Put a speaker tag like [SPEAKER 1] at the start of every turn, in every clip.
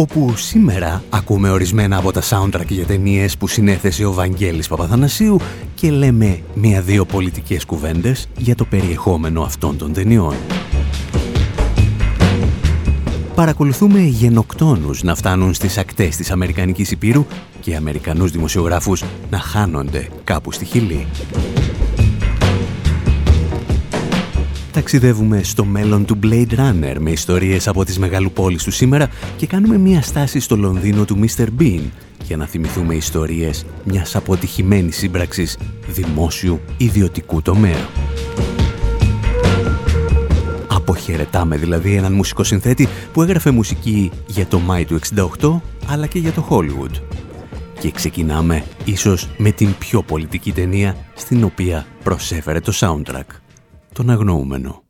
[SPEAKER 1] Όπου σήμερα ακούμε ορισμένα από τα soundtrack για ταινίες που συνέθεσε ο Βαγγέλης Παπαθανασίου και λέμε μία-δύο πολιτικές κουβέντες για το περιεχόμενο αυτών των ταινιών. Παρακολουθούμε γενοκτόνους να φτάνουν στις ακτές της Αμερικανικής Υπήρου και Αμερικανούς δημοσιογράφους να χάνονται κάπου στη Χιλή. Ταξιδεύουμε στο μέλλον του Blade Runner με ιστορίες από τις μεγαλοπόλεις του σήμερα και κάνουμε μία στάση στο Λονδίνο του Mr. Bean για να θυμηθούμε ιστορίες μιας αποτυχημένης σύμπραξης δημόσιου ιδιωτικού τομέα. Αποχαιρετάμε δηλαδή έναν μουσικοσυνθέτη που έγραφε μουσική για το Μάη του 68 αλλά και για το Hollywood. Και ξεκινάμε ίσως με την πιο πολιτική ταινία στην οποία προσέφερε το soundtrack τον αγνοούμενο.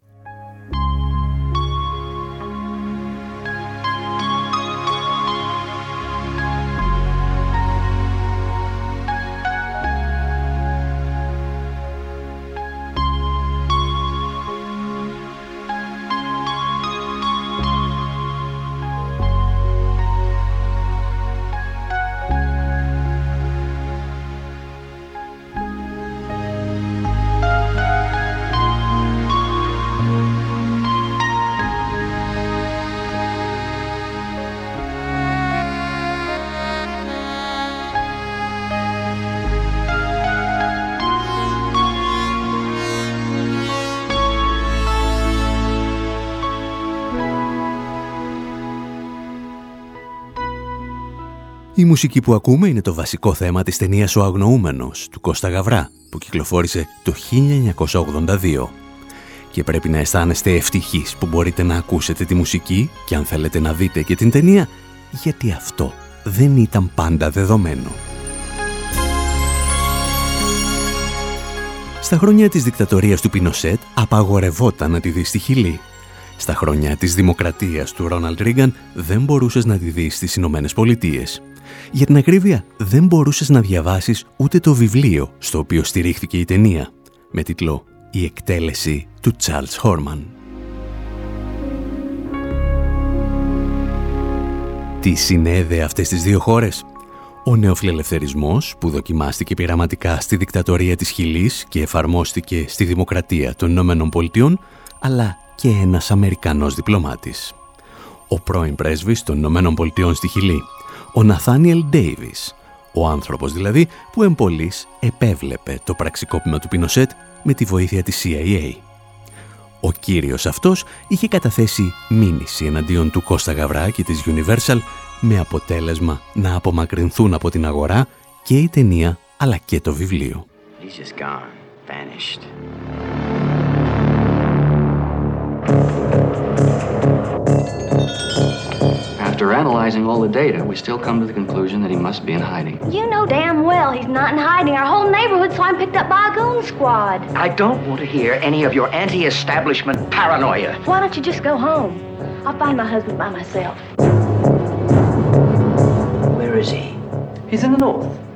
[SPEAKER 1] Η μουσική που ακούμε είναι το βασικό θέμα της ταινίας «Ο Αγνοούμενος» του Κώστα Γαβρά, που κυκλοφόρησε το 1982. Και πρέπει να αισθάνεστε ευτυχείς που μπορείτε να ακούσετε τη μουσική και αν θέλετε να δείτε και την ταινία, γιατί αυτό δεν ήταν πάντα δεδομένο. Στα χρόνια της δικτατορίας του Πινοσέτ απαγορευόταν να τη δεις στη Χιλή. Στα χρόνια της δημοκρατίας του Ρόναλντ Ρίγκαν δεν μπορούσες να τη δεις στις Ηνωμένες Πολιτείες. Για την ακρίβεια, δεν μπορούσες να διαβάσεις ούτε το βιβλίο στο οποίο στηρίχθηκε η ταινία, με τίτλο «Η εκτέλεση του Charles Χόρμαν». Τι συνέδε αυτές τις δύο χώρες; Ο νεοφιλελευθερισμός που δοκιμάστηκε πειραματικά στη δικτατορία της Χιλής και εφαρμόστηκε στη δημοκρατία των Ηνωμένων Πολιτειών, αλλά και ένας Αμερικανός διπλωμάτης. Ο πρώην πρέσβης των Ηνωμένων Πολιτειών στη Χιλή, ο Ναθάνιελ Ντέιβις, ο άνθρωπος δηλαδή που εμπολής επέβλεπε το πραξικόπημα του Πινοσέτ με τη βοήθεια της CIA. Ο κύριος αυτός είχε καταθέσει μήνυση εναντίον του Κώστα Γαβρά και της Universal με αποτέλεσμα να απομακρυνθούν από την αγορά και η ταινία αλλά και το βιβλίο.
[SPEAKER 2] After analyzing all the data, we still come to the conclusion that he must be in hiding.
[SPEAKER 3] You know damn well he's not in hiding. Our whole neighborhood saw him picked up by a goon squad.
[SPEAKER 4] I don't want to hear any of your anti-establishment paranoia.
[SPEAKER 3] Why don't you just go home? I'll find my husband by myself.
[SPEAKER 4] Where is he?
[SPEAKER 5] He's in the north.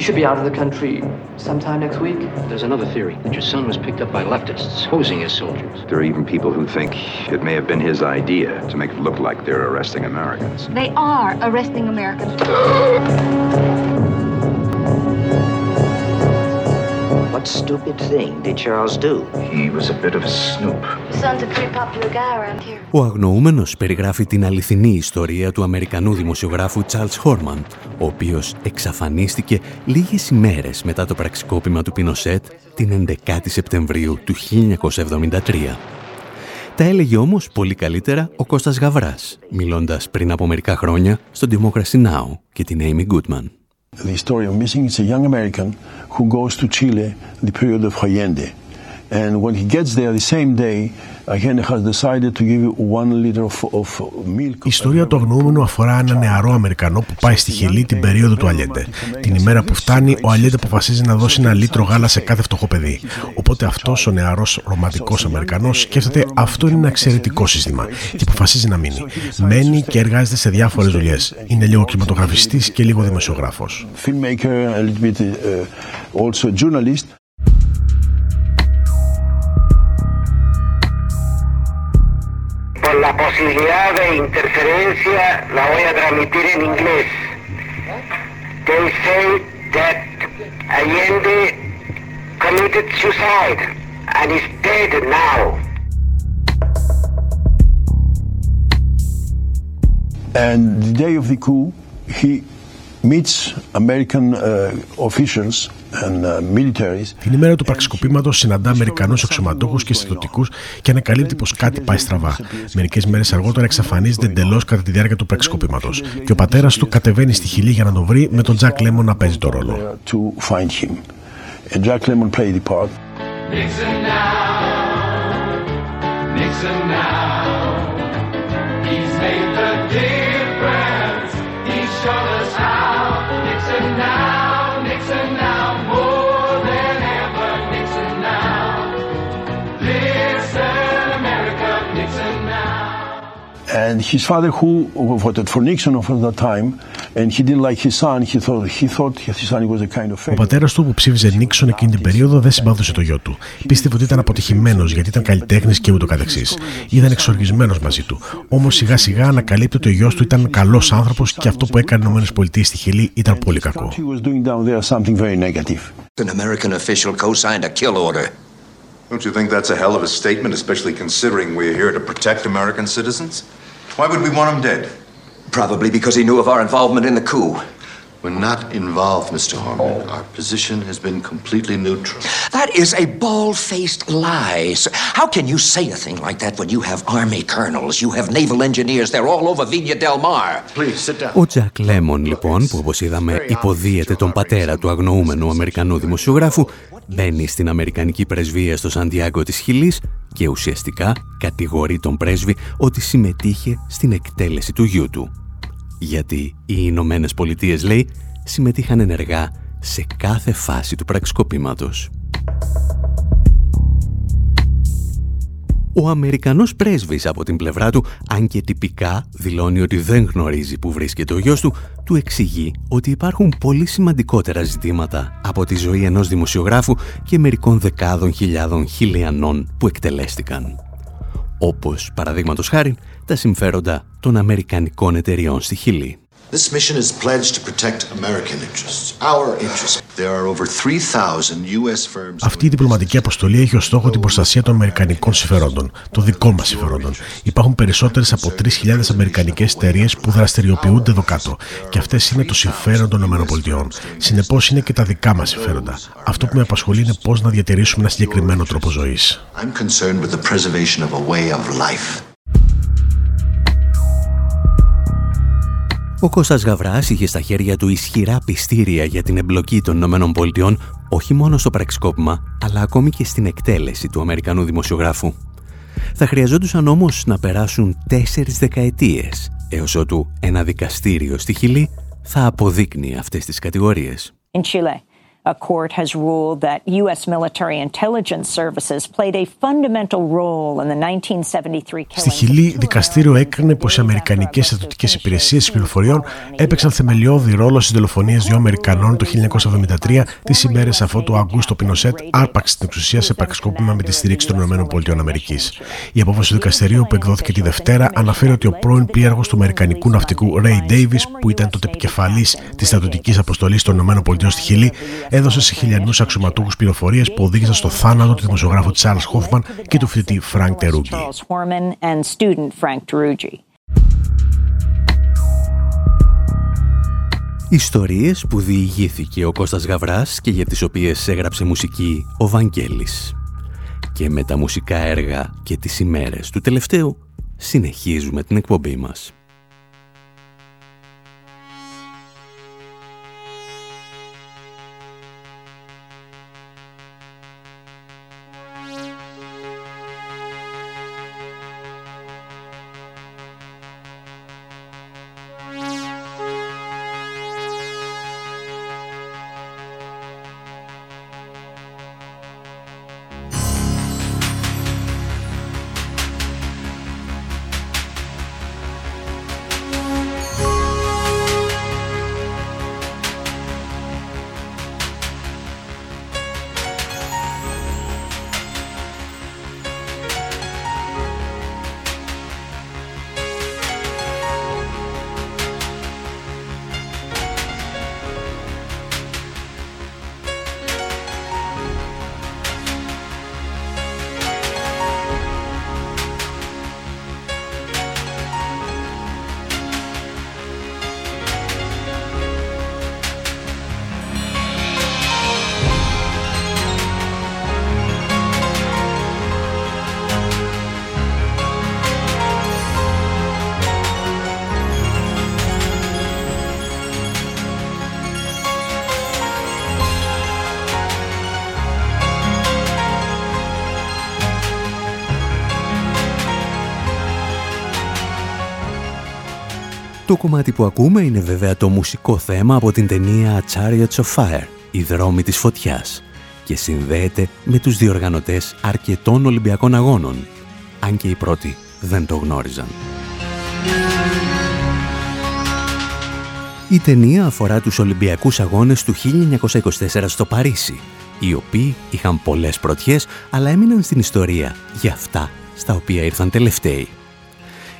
[SPEAKER 5] He should be out of the country sometime next week.
[SPEAKER 2] There's another theory that your son was picked up by leftists posing as soldiers.
[SPEAKER 6] There are even people who think it may have been his idea to make it look like they're arresting Americans.
[SPEAKER 3] They are arresting Americans.
[SPEAKER 4] What stupid thing did Charles do?
[SPEAKER 6] He was a bit of a snoop.
[SPEAKER 3] Your son's a pretty popular guy around here.
[SPEAKER 1] Ο αγνοούμενος περιγράφει την αληθινή ιστορία του Αμερικανού δημοσιογράφου Charles Horman, ο οποίος εξαφανίστηκε λίγες ημέρες μετά το πραξικόπημα του Πινοσέτ την 11η Σεπτεμβρίου του 1973. Τα έλεγε όμως πολύ καλύτερα ο Κώστας Γαβράς, μιλώντας πριν από μερικά χρόνια στο Democracy Now! και την Amy Goodman.
[SPEAKER 7] The story of missing is a young American who goes to Chile the period of Allende. And when he gets there the same day, again has decided to give one liter of, of milk.
[SPEAKER 8] Η ιστορία του αγνοούμενου αφορά ένα νεαρό Αμερικανό που πάει στη Χιλή την περίοδο του Αλιέντε. Την ημέρα που φτάνει, ο Αλιέντε αποφασίζει να δώσει ένα λίτρο γάλα σε κάθε φτωχό παιδί. Οπότε αυτός ο νεαρός ρομαντικός Αμερικανός σκέφτεται αυτό είναι ένα εξαιρετικό σύστημα και αποφασίζει να μείνει. Μένει και εργάζεται σε διάφορες δουλειές. Είναι λίγο κινηματογραφιστής και λίγο
[SPEAKER 7] δημοσιογράφος.
[SPEAKER 9] Por la posibilidad de interferencia la voy a transmitir en inglés. They say that Allende committed suicide and is dead now.
[SPEAKER 7] And the day of the coup, he meets American uh, officials.
[SPEAKER 8] Την ημέρα του πραξικοπήματος συναντά Αμερικανούς αξιωματούχους και στρατιωτικού και ανακαλύπτει πως κάτι πάει στραβά. Μερικές μέρες αργότερα εξαφανίζεται εντελώς κατά τη διάρκεια του πραξικοπήματος. Και ο πατέρας του κατεβαίνει στη Χιλή για να τον βρει με τον Τζακ Λέμον να παίζει το ρόλο.
[SPEAKER 7] To find him. And Jack Lemmon played the part.
[SPEAKER 10] Nixon now, Nixon now.
[SPEAKER 8] Ο πατέρας του, που ψήφιζε Νίξον εκείνη την περίοδο, δεν συμπάθωσε το γιο του. Πίστευε ότι ήταν αποτυχημένος, γιατί ήταν καλλιτέχνης και ούτω καθεξής. Ήταν εξοργισμένος μαζί του. Όμως, σιγά-σιγά ανακαλύπτει ότι ο γιος του ήταν καλός άνθρωπος και αυτό που έκανε οι ΗΠΑ στη Χιλή ήταν πολύ κακό.
[SPEAKER 11] Considering here to protect American citizens? Why would we want him dead?
[SPEAKER 12] Probably because he knew of our involvement in the coup.
[SPEAKER 13] We're not involved, Mr. Horman. Our position has been completely neutral.
[SPEAKER 12] That is a bald-faced lie. sir. How can you say a thing like that when you have army colonels, you have naval engineers, they're all over Villa del Mar?
[SPEAKER 13] Please, sit down.
[SPEAKER 1] Ο Τζακ Λέμον, λοιπόν, που όπως είδαμε υποδίεται τον πατέρα του αγνοούμενου Αμερικανού δημοσιογράφου, μπαίνει στην Αμερικανική πρεσβεία στο Σαντιάγκο της Χιλής και ουσιαστικά κατηγορεί τον πρέσβη ότι συμμετείχε στην εκτέλεση του γιού του. Γιατί οι Ηνωμένες Πολιτείες, λέει, συμμετείχαν ενεργά σε κάθε φάση του πραξικοπήματος. Ο Αμερικανός πρέσβης από την πλευρά του, αν και τυπικά δηλώνει ότι δεν γνωρίζει που βρίσκεται ο γιος του, του εξηγεί ότι υπάρχουν πολύ σημαντικότερα ζητήματα από τη ζωή ενός δημοσιογράφου και μερικών δεκάδων χιλιάδων χιλιανών που εκτελέστηκαν. Όπως, παραδείγματος χάρη, τα συμφέροντα των Αμερικανικών εταιριών στη Χιλή.
[SPEAKER 13] This mission is pledged to protect American interests, our interests. There are over 3,000 U.S. firms.
[SPEAKER 8] Αυτή η διπλωματική αποστολή έχει ως στόχο την προστασία των Αμερικανικών συμφερόντων, των δικών μας συμφερόντων. Υπάρχουν περισσότερες από 3.000 Αμερικανικές εταιρείες που δραστηριοποιούνται εδώ κάτω. Και αυτές είναι το συμφέρον των ΗΠΑ. Συνεπώς είναι και τα δικά μας συμφέροντα. Αυτό που με απασχολεί είναι πώς να διατηρήσουμε ένα συγκεκριμένο τρόπο
[SPEAKER 13] ζωής.
[SPEAKER 1] Ο Κώστας Γαβράς είχε στα χέρια του ισχυρά πιστήρια για την εμπλοκή των Ηνωμένων Πολιτειών όχι μόνο στο πραξικόπημα, αλλά ακόμη και στην εκτέλεση του Αμερικανού δημοσιογράφου. Θα χρειαζόντουσαν όμως να περάσουν τέσσερις δεκαετίες, έως ότου ένα δικαστήριο στη Χιλή θα αποδείκνει αυτές τις κατηγορίες.
[SPEAKER 14] In Chile, a court has ruled that U.S. military intelligence services played a fundamental role in the 1973
[SPEAKER 8] Στη
[SPEAKER 14] killing.
[SPEAKER 8] Χιλή, δικαστήριο έκρινε πως οι Αμερικανικές στρατιωτικές υπηρεσίες πληροφοριών έπαιξαν θεμελιώδη ρόλο στις δολοφονίες δύο Αμερικανών το 1973, τις ημέρες αφού το Αγκούστο Πινοσέτ άρπαξε την εξουσία σε πραξικόπημα με τη στήριξη των ΗΠΑ. Η απόφαση του δικαστηρίου που εκδόθηκε τη Δευτέρα αναφέρει ότι ο πρώην πλήρχο του Αμερικανικού ναυτικού Ray Davis, που ήταν τότε επικεφαλής της στρατιωτικής αποστολής των ΗΠΑ στη Χιλή, έδωσε σε χιλιανούς αξιωματούχους πληροφορίες που οδήγησαν στο θάνατο του δημοσιογράφου Τσαρλς Χόρμαν και του φοιτητή Φρανκ Τερούτζι.
[SPEAKER 14] Charles Horman and student Frank Teruggi.
[SPEAKER 1] Ιστορίες που διηγήθηκε ο Κώστας Γαβράς και για τις οποίες έγραψε μουσική ο Βαγγέλης. Και με τα μουσικά έργα και τις ημέρες του τελευταίου συνεχίζουμε την εκπομπή μας. Το κομμάτι που ακούμε είναι βέβαια το μουσικό θέμα από την ταινία Chariots of Fire, «Η δρόμη της φωτιάς» και συνδέεται με τους διοργανωτές αρκετών Ολυμπιακών αγώνων, αν και οι πρώτοι δεν το γνώριζαν. Η ταινία αφορά τους Ολυμπιακούς Αγώνες του 1924 στο Παρίσι, οι οποίοι είχαν πολλές πρωτιές, αλλά έμειναν στην ιστορία για αυτά στα οποία ήρθαν τελευταίοι.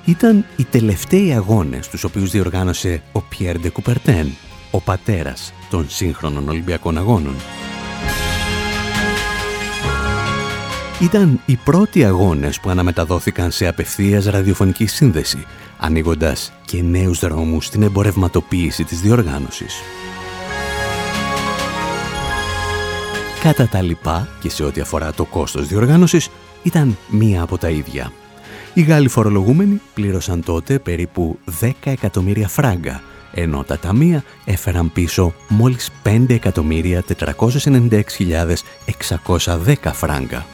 [SPEAKER 1] Ήταν οι τελευταίοι αγώνες τους οποίους διοργάνωσε ο Πιέρ Ντε Κουπερτέν, ο πατέρας των σύγχρονων Ολυμπιακών Αγώνων. Ήταν οι πρώτοι αγώνες που αναμεταδόθηκαν σε απευθείας ραδιοφωνική σύνδεση, ανοίγοντας και νέους δρόμους στην εμπορευματοποίηση της διοργάνωσης. Κατά τα λοιπά και σε ό,τι αφορά το κόστος διοργάνωσης, ήταν μία από τα ίδια. Οι Γάλλοι φορολογούμενοι πλήρωσαν τότε περίπου 10 εκατομμύρια φράγκα, ενώ τα ταμεία έφεραν πίσω μόλις 5.496.610 φράγκα.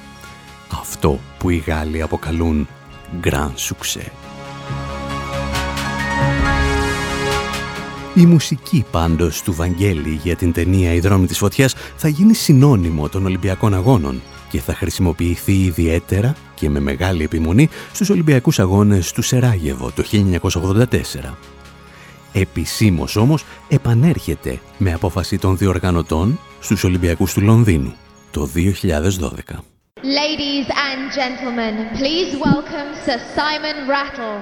[SPEAKER 1] Αυτό που οι Γάλλοι αποκαλούν «Grand Succès». Η μουσική πάντως του Βαγγέλη για την ταινία «Η δρόμη της φωτιάς» θα γίνει συνώνυμο των Ολυμπιακών Αγώνων και θα χρησιμοποιηθεί ιδιαίτερα και με μεγάλη επιμονή στους Ολυμπιακούς Αγώνες του Σεράγεβο το 1984. Επισήμως όμως επανέρχεται με απόφαση των διοργανωτών στους Ολυμπιακούς του Λονδίνου το 2012.
[SPEAKER 15] Ladies and gentlemen, please welcome Sir Simon Rattle.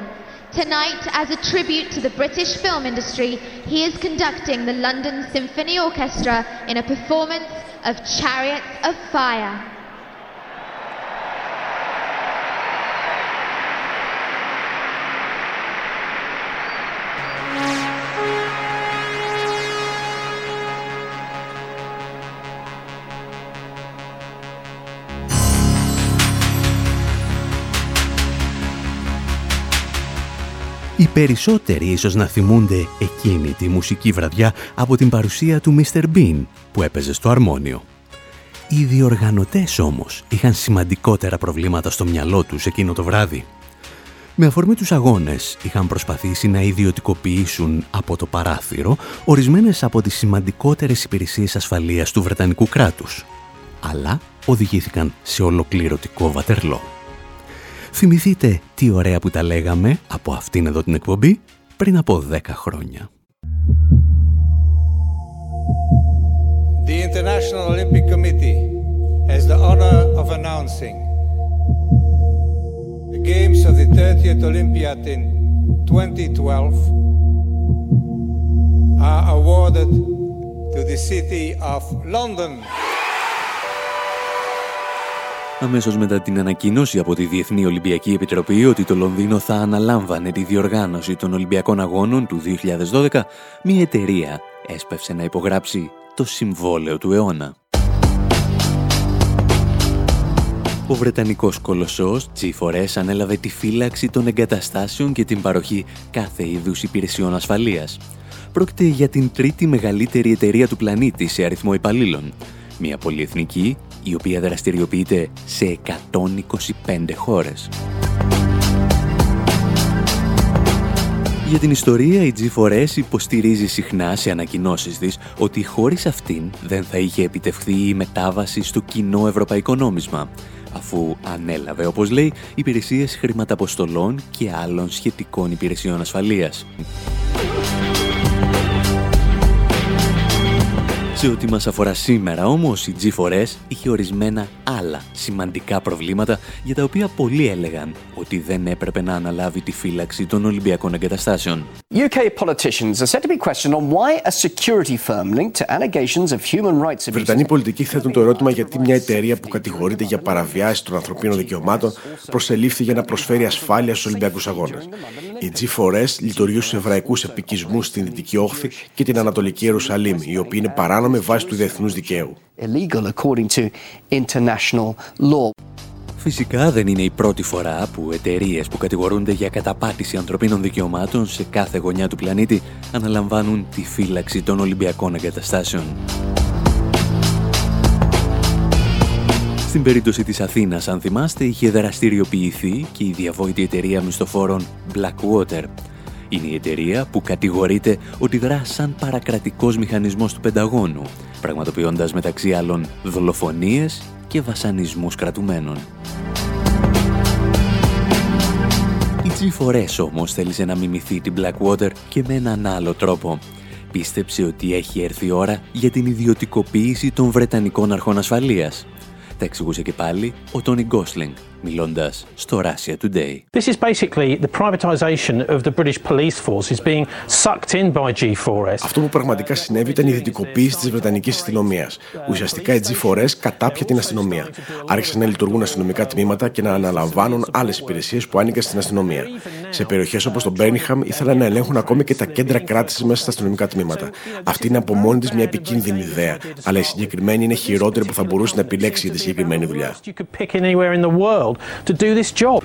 [SPEAKER 15] Tonight, as a tribute to the British film industry, he is conducting the London Symphony Orchestra in a performance of Chariots of Fire.
[SPEAKER 1] Οι περισσότεροι ίσως να θυμούνται εκείνη τη μουσική βραδιά από την παρουσία του Mr. Bean που έπαιζε στο αρμόνιο. Οι διοργανωτές όμως είχαν σημαντικότερα προβλήματα στο μυαλό τους εκείνο το βράδυ. Με αφορμή τους αγώνες είχαν προσπαθήσει να ιδιωτικοποιήσουν από το παράθυρο ορισμένες από τις σημαντικότερες υπηρεσίες ασφαλείας του Βρετανικού κράτους. Αλλά οδηγήθηκαν σε ολοκληρωτικό βατερλό. Θυμηθείτε τι ωραία που τα λέγαμε από αυτήν εδώ την εκπομπή πριν από 10 χρόνια.
[SPEAKER 16] The International Olympic Committee has the honor of announcing the games of the 30th Olympiad in 2012 are awarded to the city of London.
[SPEAKER 1] Αμέσως μετά την ανακοίνωση από τη Διεθνή Ολυμπιακή Επιτροπή ότι το Λονδίνο θα αναλάμβανε τη διοργάνωση των Ολυμπιακών Αγώνων του 2012, μια εταιρεία έσπευσε να υπογράψει το συμβόλαιο του αιώνα. Ο Βρετανικός κολοσσός G4S ανέλαβε τη φύλαξη των εγκαταστάσεων και την παροχή κάθε είδους υπηρεσιών ασφαλείας. Πρόκειται για την τρίτη μεγαλύτερη εταιρεία του πλανήτη σε αριθμό υπαλλήλων. Μια πολυεθνική η οποία δραστηριοποιείται σε 125 χώρες. Για την ιστορία, η G4S υποστηρίζει συχνά σε ανακοινώσεις της ότι χωρίς αυτήν δεν θα είχε επιτευχθεί η μετάβαση στο κοινό ευρωπαϊκό νόμισμα, αφού ανέλαβε, όπως λέει, υπηρεσίες χρηματαποστολών και άλλων σχετικών υπηρεσιών ασφαλείας. Σε ό,τι μας αφορά σήμερα όμως, η G4S είχε ορισμένα άλλα σημαντικά προβλήματα για τα οποία πολλοί έλεγαν ότι δεν έπρεπε να αναλάβει τη φύλαξη των Ολυμπιακών εγκαταστάσεων.
[SPEAKER 17] UK politicians are said to be questioned on why a security firm linked to allegations of human rights abuses.
[SPEAKER 8] Βρετανοί πολιτικοί θέτουν το ερώτημα γιατί μια εταιρεία που κατηγορείται για παραβιάσεις των ανθρωπίνων δικαιωμάτων προσελήφθη για να προσφέρει ασφάλεια στους Ολυμπιακούς Αγώνες. Η G4S λειτουργεί στους εβραϊκούς επικισμούς στην Δυτική Όχθη και την Ανατολική Ιερουσαλήμ, οι οποίοι είναι παράνομοι βάσει του διεθνούς δικαίου.
[SPEAKER 17] Illegal according to international law.
[SPEAKER 1] Φυσικά δεν είναι η πρώτη φορά που εταιρείες που κατηγορούνται για καταπάτηση ανθρωπίνων δικαιωμάτων σε κάθε γωνιά του πλανήτη αναλαμβάνουν τη φύλαξη των Ολυμπιακών εγκαταστάσεων. Στην περίπτωση της Αθήνας, αν θυμάστε, είχε δραστηριοποιηθεί και η διαβόητη εταιρεία μισθοφόρων Blackwater. Είναι η εταιρεία που κατηγορείται ότι δρά σαν παρακρατικός μηχανισμός του Πενταγώνου, πραγματοποιώντας μεταξύ άλλων δολοφονίες και βασανισμούς κρατουμένων. Η G4S όμως θέλησε να μιμηθεί την Blackwater και με έναν άλλο τρόπο. Πίστεψε ότι έχει έρθει η ώρα για την ιδιωτικοποίηση των Βρετανικών αρχών ασφαλείας. Τα εξηγούσε και πάλι ο Τόνι Γκόσλινγκ, μιλώντας στο Russia Today.
[SPEAKER 18] This is basically the privatization of the British police force is being sucked in by G4S.
[SPEAKER 8] Αυτό που πραγματικά συνέβη ήταν η δυτικοποίηση της Βρετανικής αστυνομίας. Ουσιαστικά η G4S κατάπια την αστυνομία. Άρχισαν να λειτουργούν αστυνομικά τμήματα και να αναλαμβάνουν άλλες υπηρεσίες που άνοιγαν στην αστυνομία. Σε περιοχές όπως το Μπέρνιχαμ ήθελαν να ελέγχουν ακόμη και τα κέντρα κράτησης μέσα στα αστυνομικά τμήματα. Αυτή είναι από μόνη της μια επικίνδυνη ιδέα, αλλά η συγκεκριμένη είναι χειρότερη που θα μπορούσε να επιλέξει για τη συγκεκριμένη δουλειά.
[SPEAKER 18] You could pick anywhere in the world to do this job.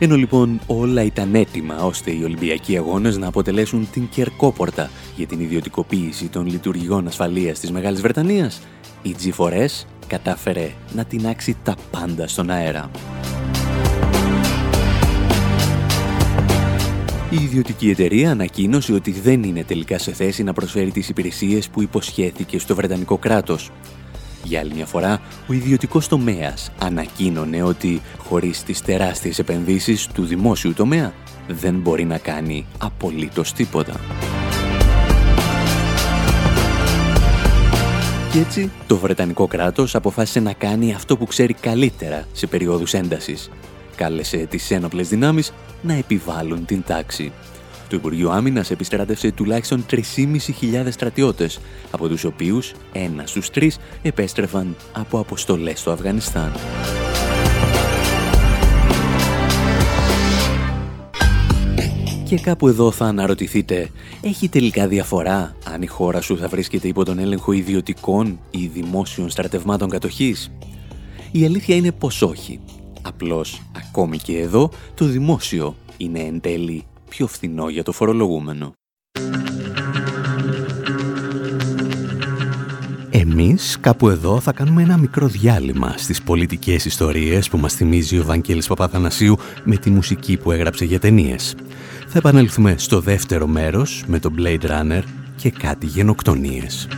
[SPEAKER 1] Ενώ λοιπόν όλα ήταν έτοιμα ώστε οι Ολυμπιακοί Αγώνες να αποτελέσουν την κερκόπορτα για την ιδιωτικοποίηση των λειτουργικών ασφαλείας της Μεγάλης Βρετανίας, η G4S κατάφερε να τεινάξει τα πάντα στον αέρα. Η ιδιωτική εταιρεία ανακοίνωσε ότι δεν είναι τελικά σε θέση να προσφέρει τις υπηρεσίες που υποσχέθηκε στο Βρετανικό κράτος. Για άλλη μια φορά, ο ιδιωτικός τομέας ανακοίνωνε ότι χωρίς τις τεράστιες επενδύσεις του δημόσιου τομέα δεν μπορεί να κάνει απολύτως τίποτα. Και έτσι, το Βρετανικό κράτος αποφάσισε να κάνει αυτό που ξέρει καλύτερα σε περίοδους έντασης. Κάλεσε τις ένοπλες δυνάμεις να επιβάλλουν την τάξη. Το Υπουργείο Άμυνας επιστράτευσε τουλάχιστον 3.500 στρατιώτες, από τους οποίους ένας στους τρεις επέστρεφαν από αποστολές στο Αφγανιστάν. Και κάπου εδώ θα αναρωτηθείτε, έχει τελικά διαφορά αν η χώρα σου θα βρίσκεται υπό τον έλεγχο ιδιωτικών ή δημόσιων στρατευμάτων κατοχής; Η αλήθεια είναι πως όχι. Απλώς, ακόμη και εδώ, το δημόσιο είναι εν τέλει πιο φθηνό για το φορολογούμενο. Εμείς κάπου εδώ θα κάνουμε ένα μικρό διάλειμμα στις πολιτικές ιστορίες που μας θυμίζει ο Βαγγέλης Παπαθανασίου με τη μουσική που έγραψε για ταινίες. Θα επανέλθουμε στο δεύτερο μέρος με το Blade Runner και κάτι γενοκτονίες.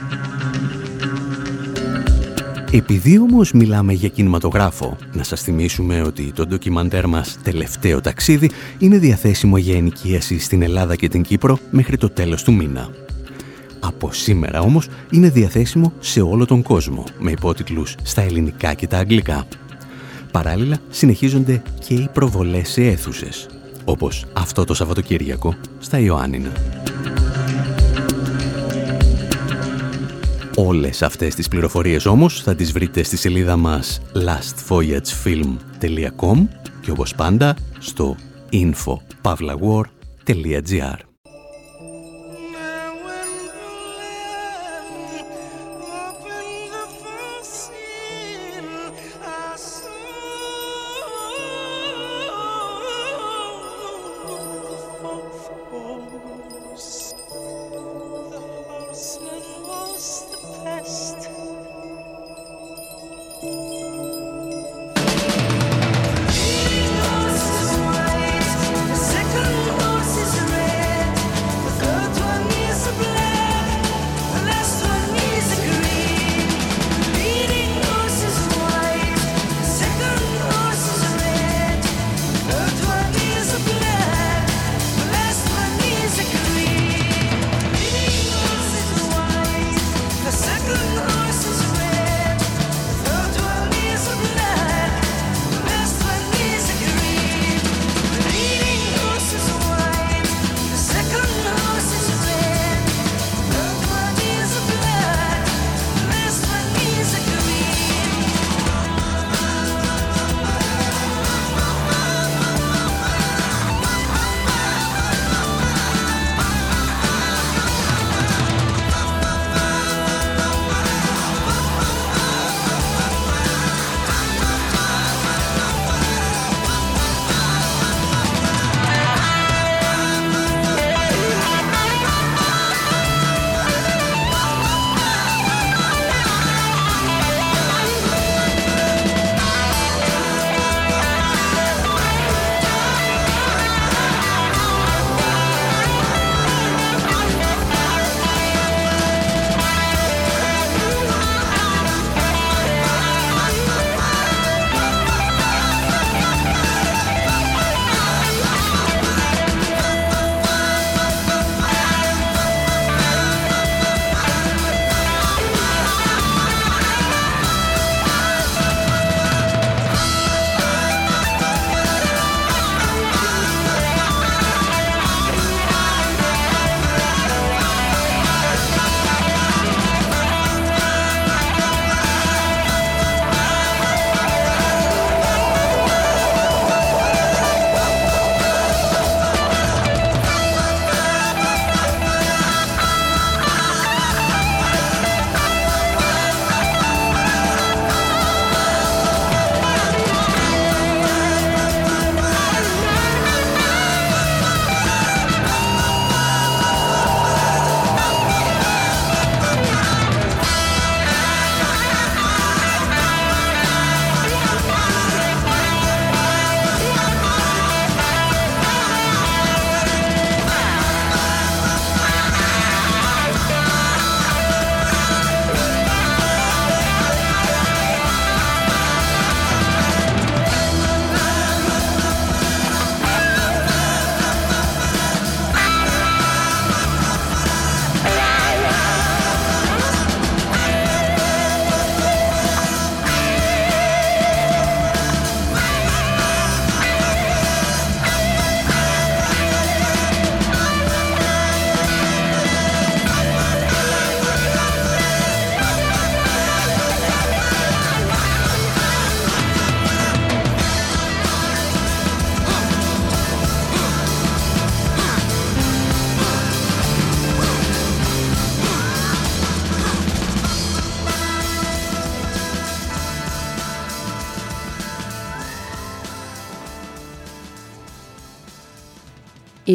[SPEAKER 1] Επειδή όμως μιλάμε για κινηματογράφο, να σας θυμίσουμε ότι το ντοκιμαντέρ μας «Τελευταίο ταξίδι» είναι διαθέσιμο για ενοικίαση στην Ελλάδα και την Κύπρο μέχρι το τέλος του μήνα. Από σήμερα όμως είναι διαθέσιμο σε όλο τον κόσμο, με υπότιτλους στα ελληνικά και τα αγγλικά. Παράλληλα συνεχίζονται και οι προβολές σε αίθουσες, όπως αυτό το Σαββατοκύριακο στα Ιωάννινα. Όλες αυτές τις πληροφορίες. Όμως θα τις βρείτε στη σελίδα μας lastvoyagefilm.com και όπως πάντα στο info.pavlawar.gr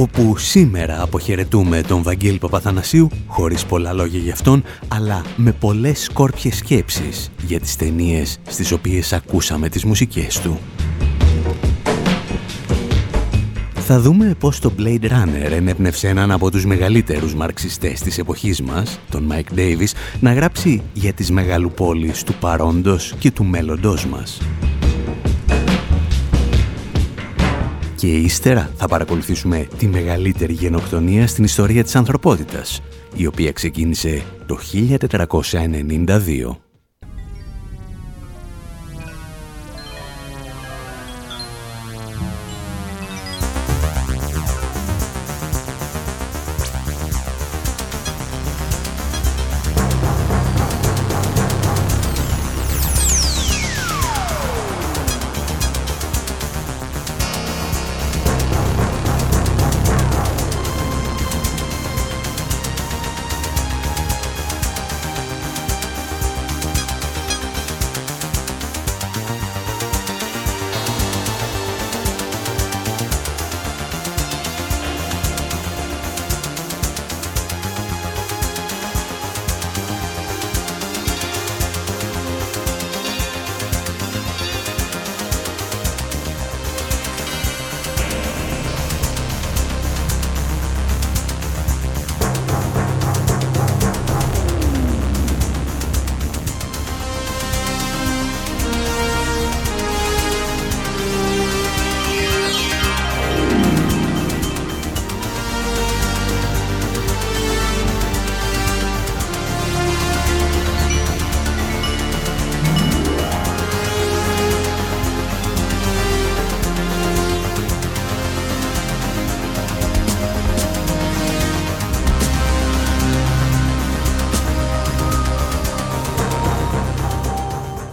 [SPEAKER 1] Όπου σήμερα αποχαιρετούμε τον Βαγγέλη Παπαθανασίου, χωρίς πολλά λόγια για αυτόν, αλλά με πολλές σκόρπιες σκέψεις για τις ταινίες στις οποίες ακούσαμε τις μουσικές του. Θα δούμε πώς το Blade Runner ενέπνευσε έναν από τους μεγαλύτερους μαρξιστές της εποχής μας, τον Mike Davis, να γράψει για τις μεγαλοπόλεις του παρόντος και του μέλλοντός μας. Και ύστερα θα παρακολουθήσουμε τη μεγαλύτερη γενοκτονία στην ιστορία της ανθρωπότητας, η οποία ξεκίνησε το 1492.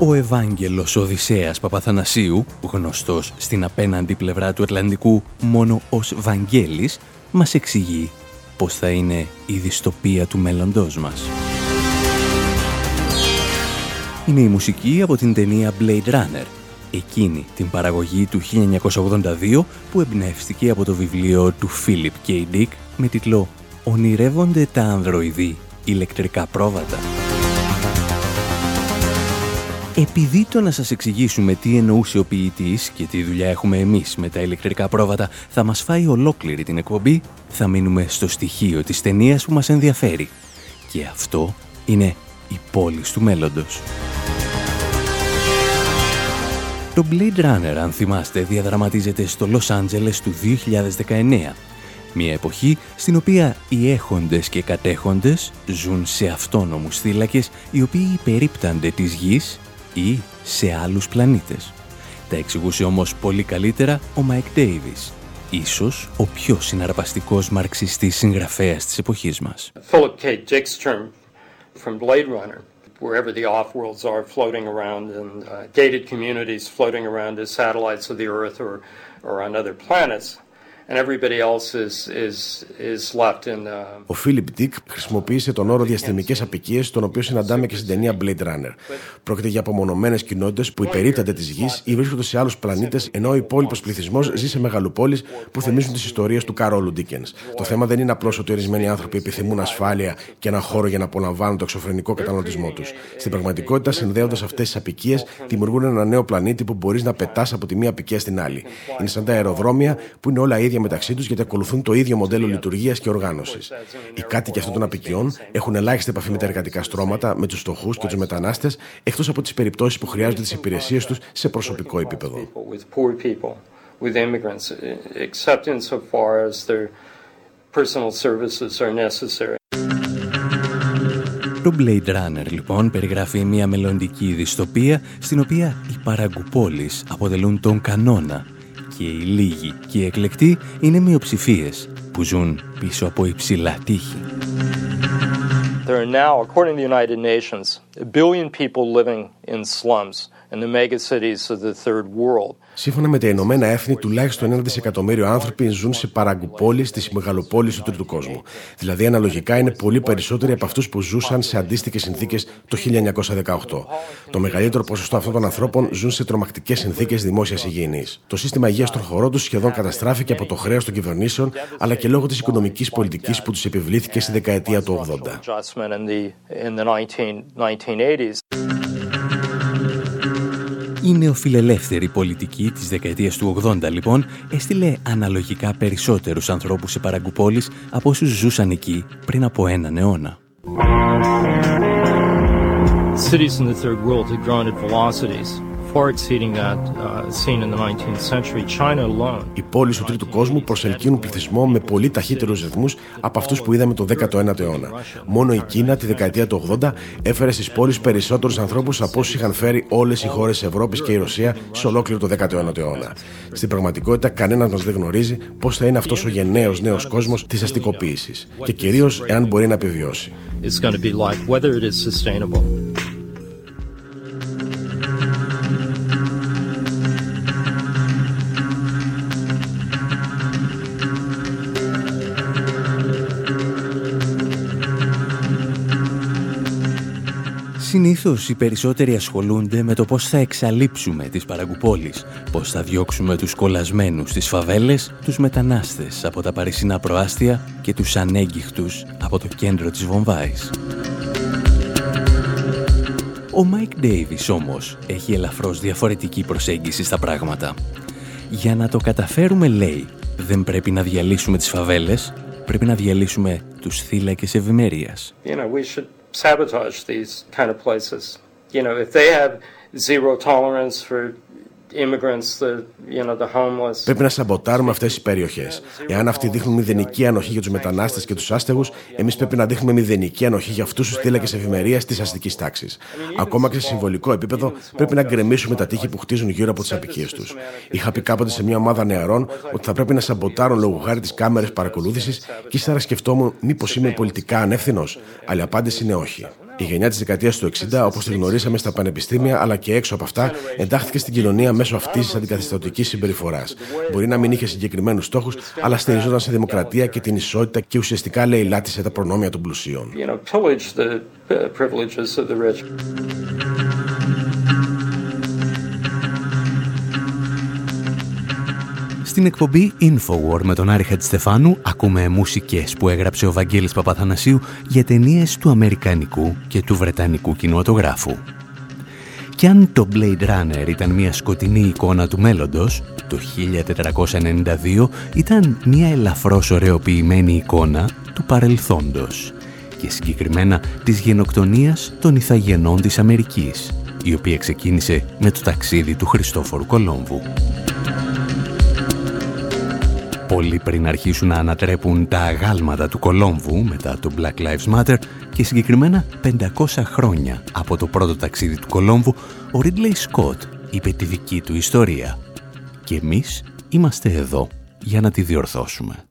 [SPEAKER 1] Ο Ευάγγελος Οδυσσέας Παπαθανασίου, γνωστός στην απέναντι πλευρά του Ατλαντικού μόνο ως Βαγγέλης, μας εξηγεί πώς θα είναι η δυστοπία του μέλλοντός μας. Είναι η μουσική από την ταινία Blade Runner, εκείνη την παραγωγή του 1982 που εμπνεύστηκε από το βιβλίο του Philip K. Dick με τίτλο «Ονειρεύονται τα ανδροειδή ηλεκτρικά πρόβατα». Επειδή το να σας εξηγήσουμε τι εννοούσε ο ποιητής και τι δουλειά έχουμε εμείς με τα ηλεκτρικά πρόβατα θα μας φάει ολόκληρη την εκπομπή, θα μείνουμε στο στοιχείο της ταινίας που μας ενδιαφέρει. Και αυτό είναι η πόλη του μέλλοντος. Το Blade Runner, αν θυμάστε, διαδραματίζεται στο Los Angeles του 2019. Μια εποχή στην οποία οι έχοντες και κατέχοντες ζουν σε αυτόνομους θύλακες οι οποίοι υπερίπτανται της γης ή σε άλλους πλανήτες. Τα εξηγούσε όμως πολύ καλύτερα ο Μάικ Ντέιβις, ίσως ο πιο συναρπαστικός μαρξιστής συγγραφέας της εποχής μας.
[SPEAKER 19] Philip K. Dick's from Blade Runner, wherever the off-worlds are floating around and uh, gated communities floating around as satellites of the Earth or, or on other planets,
[SPEAKER 8] ο Φίλιπ Ντίκ χρησιμοποίησε τον όρο διαστημικές απικίες, τον οποίο συναντάμε και στην ταινία Blade Runner. Πρόκειται για απομονωμένες κοινότητες που υπερίπτανται της γης ή βρίσκονται σε άλλους πλανήτες, ενώ ο υπόλοιπος πληθυσμός ζει σε μεγαλοπόλεις που θυμίζουν τις ιστορίες του Καρόλου Ντίκεν. Το θέμα δεν είναι απλώς ότι ορισμένοι άνθρωποι επιθυμούν ασφάλεια και ένα χώρο για να απολαμβάνουν το εξωφρενικό καταναλωτισμό τους. Στην πραγματικότητα, συνδέοντας αυτές τις απικίες, δημιουργούν ένα νέο πλανήτη που μπορείς να πετάς από τη μία απικία στην άλλη. Είναι σαν τα αεροδρόμια που είναι όλα ίδια ίδια μεταξύ τους γιατί ακολουθούν το ίδιο μοντέλο λειτουργίας και οργάνωσης. Οι κάτοικοι αυτών των απικιών έχουν ελάχιστη επαφή με τα εργατικά στρώματα, με τους φτωχούς και τους μετανάστες, εκτός από τις περιπτώσεις που χρειάζονται τις υπηρεσίες τους σε προσωπικό επίπεδο.
[SPEAKER 1] Το Blade Runner λοιπόν περιγράφει μια μελλοντική δυστοπία στην οποία οι παραγκουπόλεις αποτελούν τον κανόνα και οι λίγοι και οι εκλεκτοί είναι μειοψηφίες που ζουν πίσω από υψηλά τείχη.
[SPEAKER 19] There are now, according to the United Nations, a billion people living in slums and the megacities of the third world.
[SPEAKER 8] Σύμφωνα με τα Ηνωμένα Έθνη, τουλάχιστον ένα δισεκατομμύριο άνθρωποι ζουν σε παραγκουπόλεις στι μεγαλοπόλει του τρίτου κόσμου. Δηλαδή, αναλογικά είναι πολύ περισσότεροι από αυτούς που ζούσαν σε αντίστοιχες συνθήκες το 1918. Το μεγαλύτερο ποσοστό αυτών των ανθρώπων ζουν σε τρομακτικές συνθήκες δημόσιας υγιεινής. Το σύστημα υγείας των χωρών τους σχεδόν καταστράφηκε από το χρέος των κυβερνήσεων, αλλά και λόγω της οικονομικής πολιτικής που τους επιβλήθηκε στη δεκαετία του 80.
[SPEAKER 1] Η νεοφιλελεύθερη πολιτική της δεκαετίας του 80 λοιπόν έστειλε αναλογικά περισσότερους ανθρώπους σε παραγκουπόλεις από όσους ζούσαν εκεί πριν από έναν αιώνα.
[SPEAKER 19] Cities in the third world had grown at velocities far exceeding that uh, seen in the 19th century. China alone.
[SPEAKER 8] Οι πόλεις του τρίτου κόσμου προσελκύουν πληθυσμό με πολύ ταχύτερους ρυθμούς από αυτούς που είδαμε το 19ο αιώνα. Μόνο η Κίνα τη δεκαετία του 80 έφερε στις πόλεις περισσότερους ανθρώπους από όσους είχαν φέρει όλες οι χώρες της Ευρώπης και η Ρωσία σε ολόκληρο το 19ο αιώνα. Στην πραγματικότητα κανένας μας δεν γνωρίζει πώς θα είναι αυτός ο γενναίος νέος κόσμος της αστικοποίησης και κυρίως εάν μπορεί να επιβιώσει.
[SPEAKER 1] Συνήθως οι περισσότεροι ασχολούνται με το πώς θα εξαλείψουμε τις παραγκουπόλεις, πώς θα διώξουμε τους κολασμένους στις φαβέλες, τους μετανάστες από τα παρισινά προάστια και τους ανέγγιχτους από το κέντρο της Βομβάης. Ο Μάικ Ντέιβις όμως έχει ελαφρώς διαφορετική προσέγγιση στα πράγματα. Για να το καταφέρουμε, λέει, δεν πρέπει να διαλύσουμε τις φαβέλες, πρέπει να διαλύσουμε τους θύλακες ευημερίας.
[SPEAKER 19] You know, we should sabotage these kind of places. You know, if they have zero tolerance for
[SPEAKER 8] Πρέπει να σαμποτάρουμε αυτές τις περιοχές. Εάν αυτοί δείχνουν μηδενική ανοχή για τους μετανάστες και τους άστεγους, εμείς πρέπει να δείχνουμε μηδενική ανοχή για αυτούς τους θύλακες ευημερία της αστικής τάξης. Ακόμα και σε συμβολικό επίπεδο, πρέπει να γκρεμίσουμε τα τείχη που χτίζουν γύρω από τις απικίες τους. Είχα πει κάποτε σε μια ομάδα νεαρών ότι θα πρέπει να σαμποτάρουν λόγω χάρη τι κάμερε παρακολούθησης και ύστερα σκεφτόμουν μήπως είμαι πολιτικά ανεύθυνος. Αλλά η απάντηση είναι όχι. Η γενιά της δεκαετίας του 60, όπως τη γνωρίσαμε στα πανεπιστήμια αλλά και έξω από αυτά, εντάχθηκε στην κοινωνία μέσω αυτής της αντικαθιστατικής συμπεριφοράς. Μπορεί να μην είχε συγκεκριμένους στόχους, αλλά στηριζόταν σε δημοκρατία και την ισότητα και ουσιαστικά λαιλάτισε τα προνόμια των πλουσίων.
[SPEAKER 1] Στην εκπομπή Infowar με τον Άρη Χατζηστεφάνου ακούμε μουσικές που έγραψε ο Βαγγέλης Παπαθανασίου για ταινίες του Αμερικανικού και του Βρετανικού κινηματογράφου. Κι αν το Blade Runner ήταν μια σκοτεινή εικόνα του μέλλοντος, το 1492 ήταν μια ελαφρώς ωρεοποιημένη εικόνα του παρελθόντος και συγκεκριμένα της γενοκτονίας των Ιθαγενών της Αμερικής, η οποία ξεκίνησε με το ταξίδι του Χριστόφορου Κολόμβου πολύ πριν αρχίσουν να ανατρέπουν τα αγάλματα του Κολόμβου μετά το Black Lives Matter και συγκεκριμένα 500 χρόνια από το πρώτο ταξίδι του Κολόμβου, ο Ridley Scott είπε τη δική του ιστορία. Και εμείς είμαστε εδώ για να τη διορθώσουμε.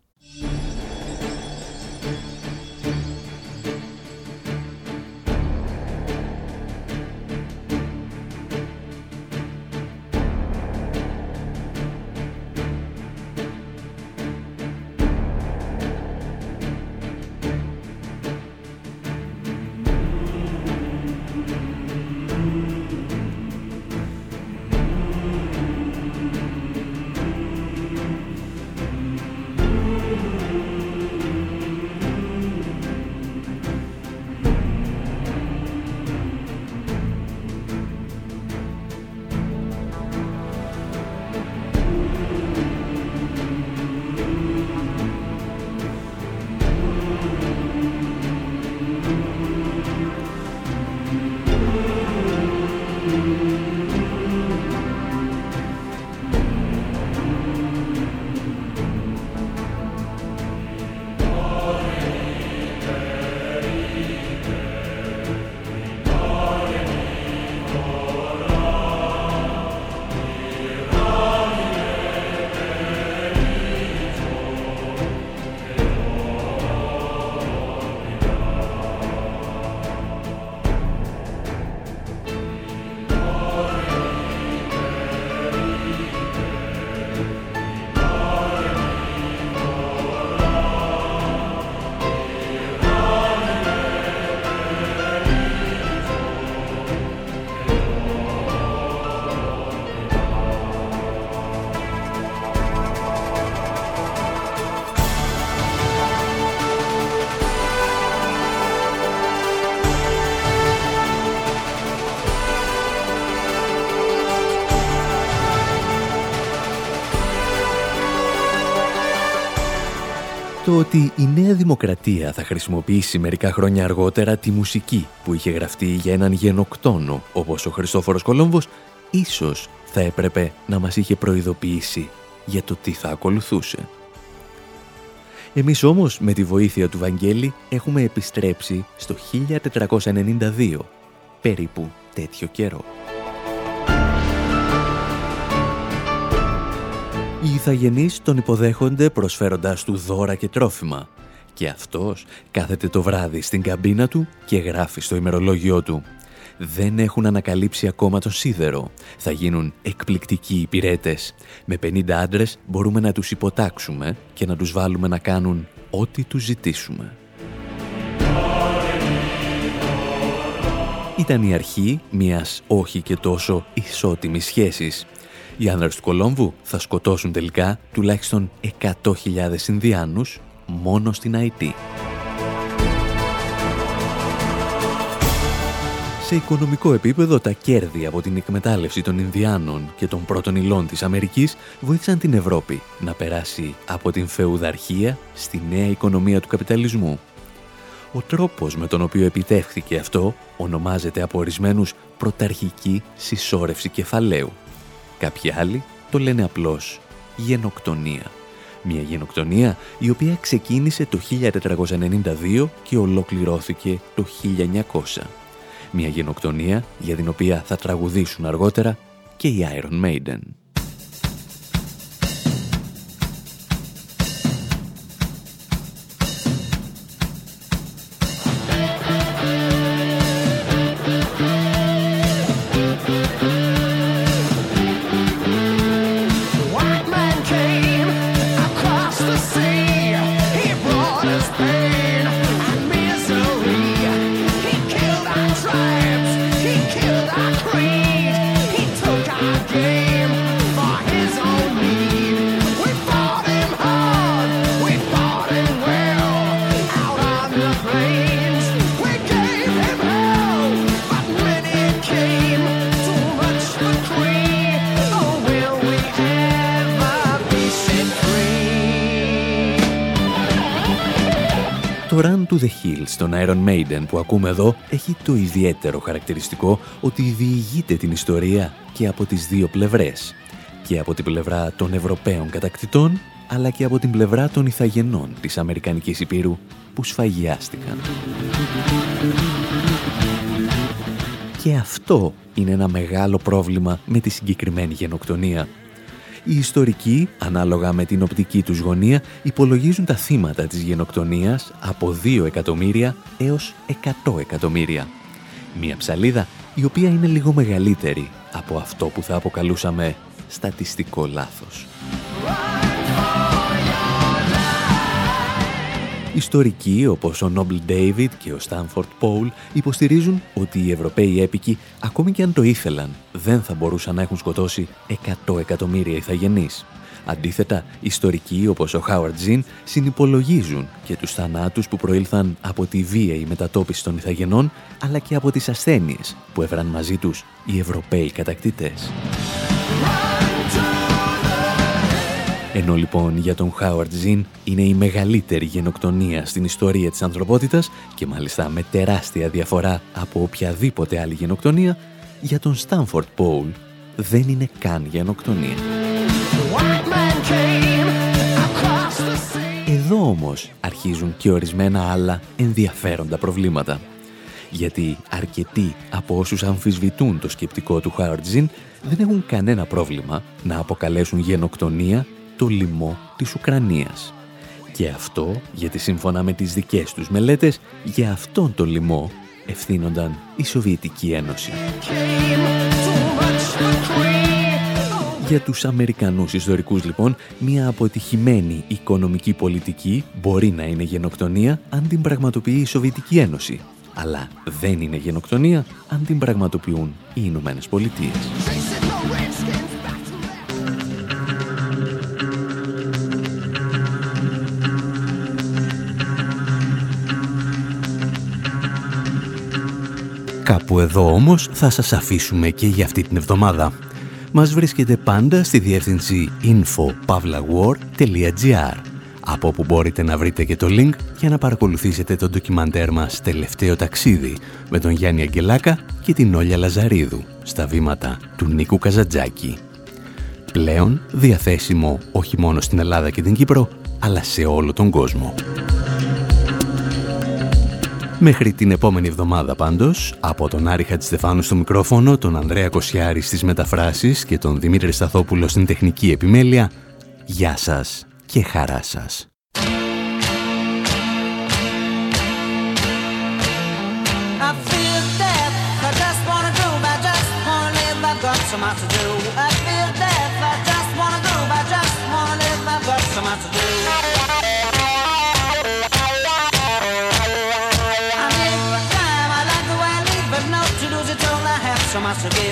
[SPEAKER 1] Το ότι η Νέα Δημοκρατία θα χρησιμοποιήσει μερικά χρόνια αργότερα τη μουσική που είχε γραφτεί για έναν γενοκτόνο όπως ο Χριστόφορος Κολόμβος, ίσως θα έπρεπε να μας είχε προειδοποιήσει για το τι θα ακολουθούσε. Εμείς όμως με τη βοήθεια του Βαγγέλη έχουμε επιστρέψει στο 1492, περίπου τέτοιο καιρό. Οι Ιθαγενείς τον υποδέχονται προσφέροντας του δώρα και τρόφιμα και αυτός κάθεται το βράδυ στην καμπίνα του και γράφει στο ημερολόγιο του δεν έχουν ανακαλύψει ακόμα το σίδερο. Θα γίνουν εκπληκτικοί υπηρέτε. Με 50 άντρες μπορούμε να τους υποτάξουμε και να τους βάλουμε να κάνουν ό,τι τους ζητήσουμε. Ήταν η αρχή μιας όχι και τόσο ισότιμης σχέσης. Οι άνδρες του Κολόμβου θα σκοτώσουν τελικά τουλάχιστον 100.000 Ινδιάνους μόνο στην Αϊτή. Σε οικονομικό επίπεδο, τα κέρδη από την εκμετάλλευση των Ινδιάνων και των πρώτων υλών της Αμερικής βοήθησαν την Ευρώπη να περάσει από την φεουδαρχία στη νέα οικονομία του καπιταλισμού. Ο τρόπος με τον οποίο επιτεύχθηκε αυτό ονομάζεται από ορισμένους πρωταρχική συσσόρευση κεφαλαίου. Κάποιοι άλλοι το λένε απλώς γενοκτονία. Μια γενοκτονία η οποία ξεκίνησε το 1492 και ολοκληρώθηκε το 1900 μια γενοκτονία για την οποία θα τραγουδήσουν αργότερα και οι Iron Maiden. Iron Maiden που ακούμε εδώ έχει το ιδιαίτερο χαρακτηριστικό ότι διηγείται την ιστορία και από τις δύο πλευρές. Και από την πλευρά των Ευρωπαίων κατακτητών, αλλά και από την πλευρά των Ιθαγενών της Αμερικανικής Υπήρου που σφαγιάστηκαν. Και αυτό είναι ένα μεγάλο πρόβλημα με τη συγκεκριμένη γενοκτονία οι ιστορικοί, ανάλογα με την οπτική τους γωνία, υπολογίζουν τα θύματα της γενοκτονίας από 2 εκατομμύρια έως 100 εκατομμύρια. Μία ψαλίδα η οποία είναι λίγο μεγαλύτερη από αυτό που θα αποκαλούσαμε στατιστικό λάθος. Ιστορικοί όπως ο Νόμπλ Ντέιβιτ και ο Στάνφορτ Πόουλ υποστηρίζουν ότι οι Ευρωπαίοι έπικοι, ακόμη και αν το ήθελαν, δεν θα μπορούσαν να έχουν σκοτώσει 100 εκατομμύρια ηθαγενείς. Αντίθετα, ιστορικοί όπως ο Χάουαρτ Ζιν συνυπολογίζουν και τους θανάτους που προήλθαν από τη βίαιη μετατόπιση των ηθαγενών, αλλά και από τις ασθένειες που έφεραν μαζί τους οι Ευρωπαίοι κατακτητές. Ενώ λοιπόν για τον Χάουαρτ Ζιν είναι η μεγαλύτερη γενοκτονία στην ιστορία της ανθρωπότητας και μάλιστα με τεράστια διαφορά από οποιαδήποτε άλλη γενοκτονία, για τον Στάνφορτ Πόουλ δεν είναι καν γενοκτονία. Εδώ όμως αρχίζουν και ορισμένα άλλα ενδιαφέροντα προβλήματα. Γιατί αρκετοί από όσους αμφισβητούν το σκεπτικό του Χάουαρτ Ζιν δεν έχουν κανένα πρόβλημα να αποκαλέσουν γενοκτονία το λοιμό της Ουκρανίας. Και αυτό γιατί σύμφωνα με τις δικές τους μελέτες για αυτόν τον λοιμό ευθύνονταν η Σοβιετική Ένωση. Για τους Αμερικανούς ιστορικούς λοιπόν, μια αποτυχημένη οικονομική πολιτική μπορεί να είναι γενοκτονία αν την πραγματοποιεί η Σοβιετική Ένωση. Αλλά δεν είναι γενοκτονία αν την πραγματοποιούν οι Ηνωμένες Πολιτείες. Κάπου εδώ όμως θα σας αφήσουμε και για αυτή την εβδομάδα. Μας βρίσκεται πάντα στη διεύθυνση info.pavlawar.gr από όπου μπορείτε να βρείτε και το link για να παρακολουθήσετε το ντοκιμαντέρ μας «Τελευταίο ταξίδι» με τον Γιάννη Αγγελάκα και την Όλια Λαζαρίδου στα βήματα του Νίκου Καζατζάκη. Πλέον διαθέσιμο όχι μόνο στην Ελλάδα και την Κύπρο, αλλά σε όλο τον κόσμο. Μέχρι την επόμενη εβδομάδα πάντως, από τον Άρη Χατζηστεφάνου στο μικρόφωνο, τον Ανδρέα Κοσιάρη στις μεταφράσεις και τον Δημήτρη Σταθόπουλο στην τεχνική επιμέλεια, γεια σας και χαρά σας. so much to give. más se ve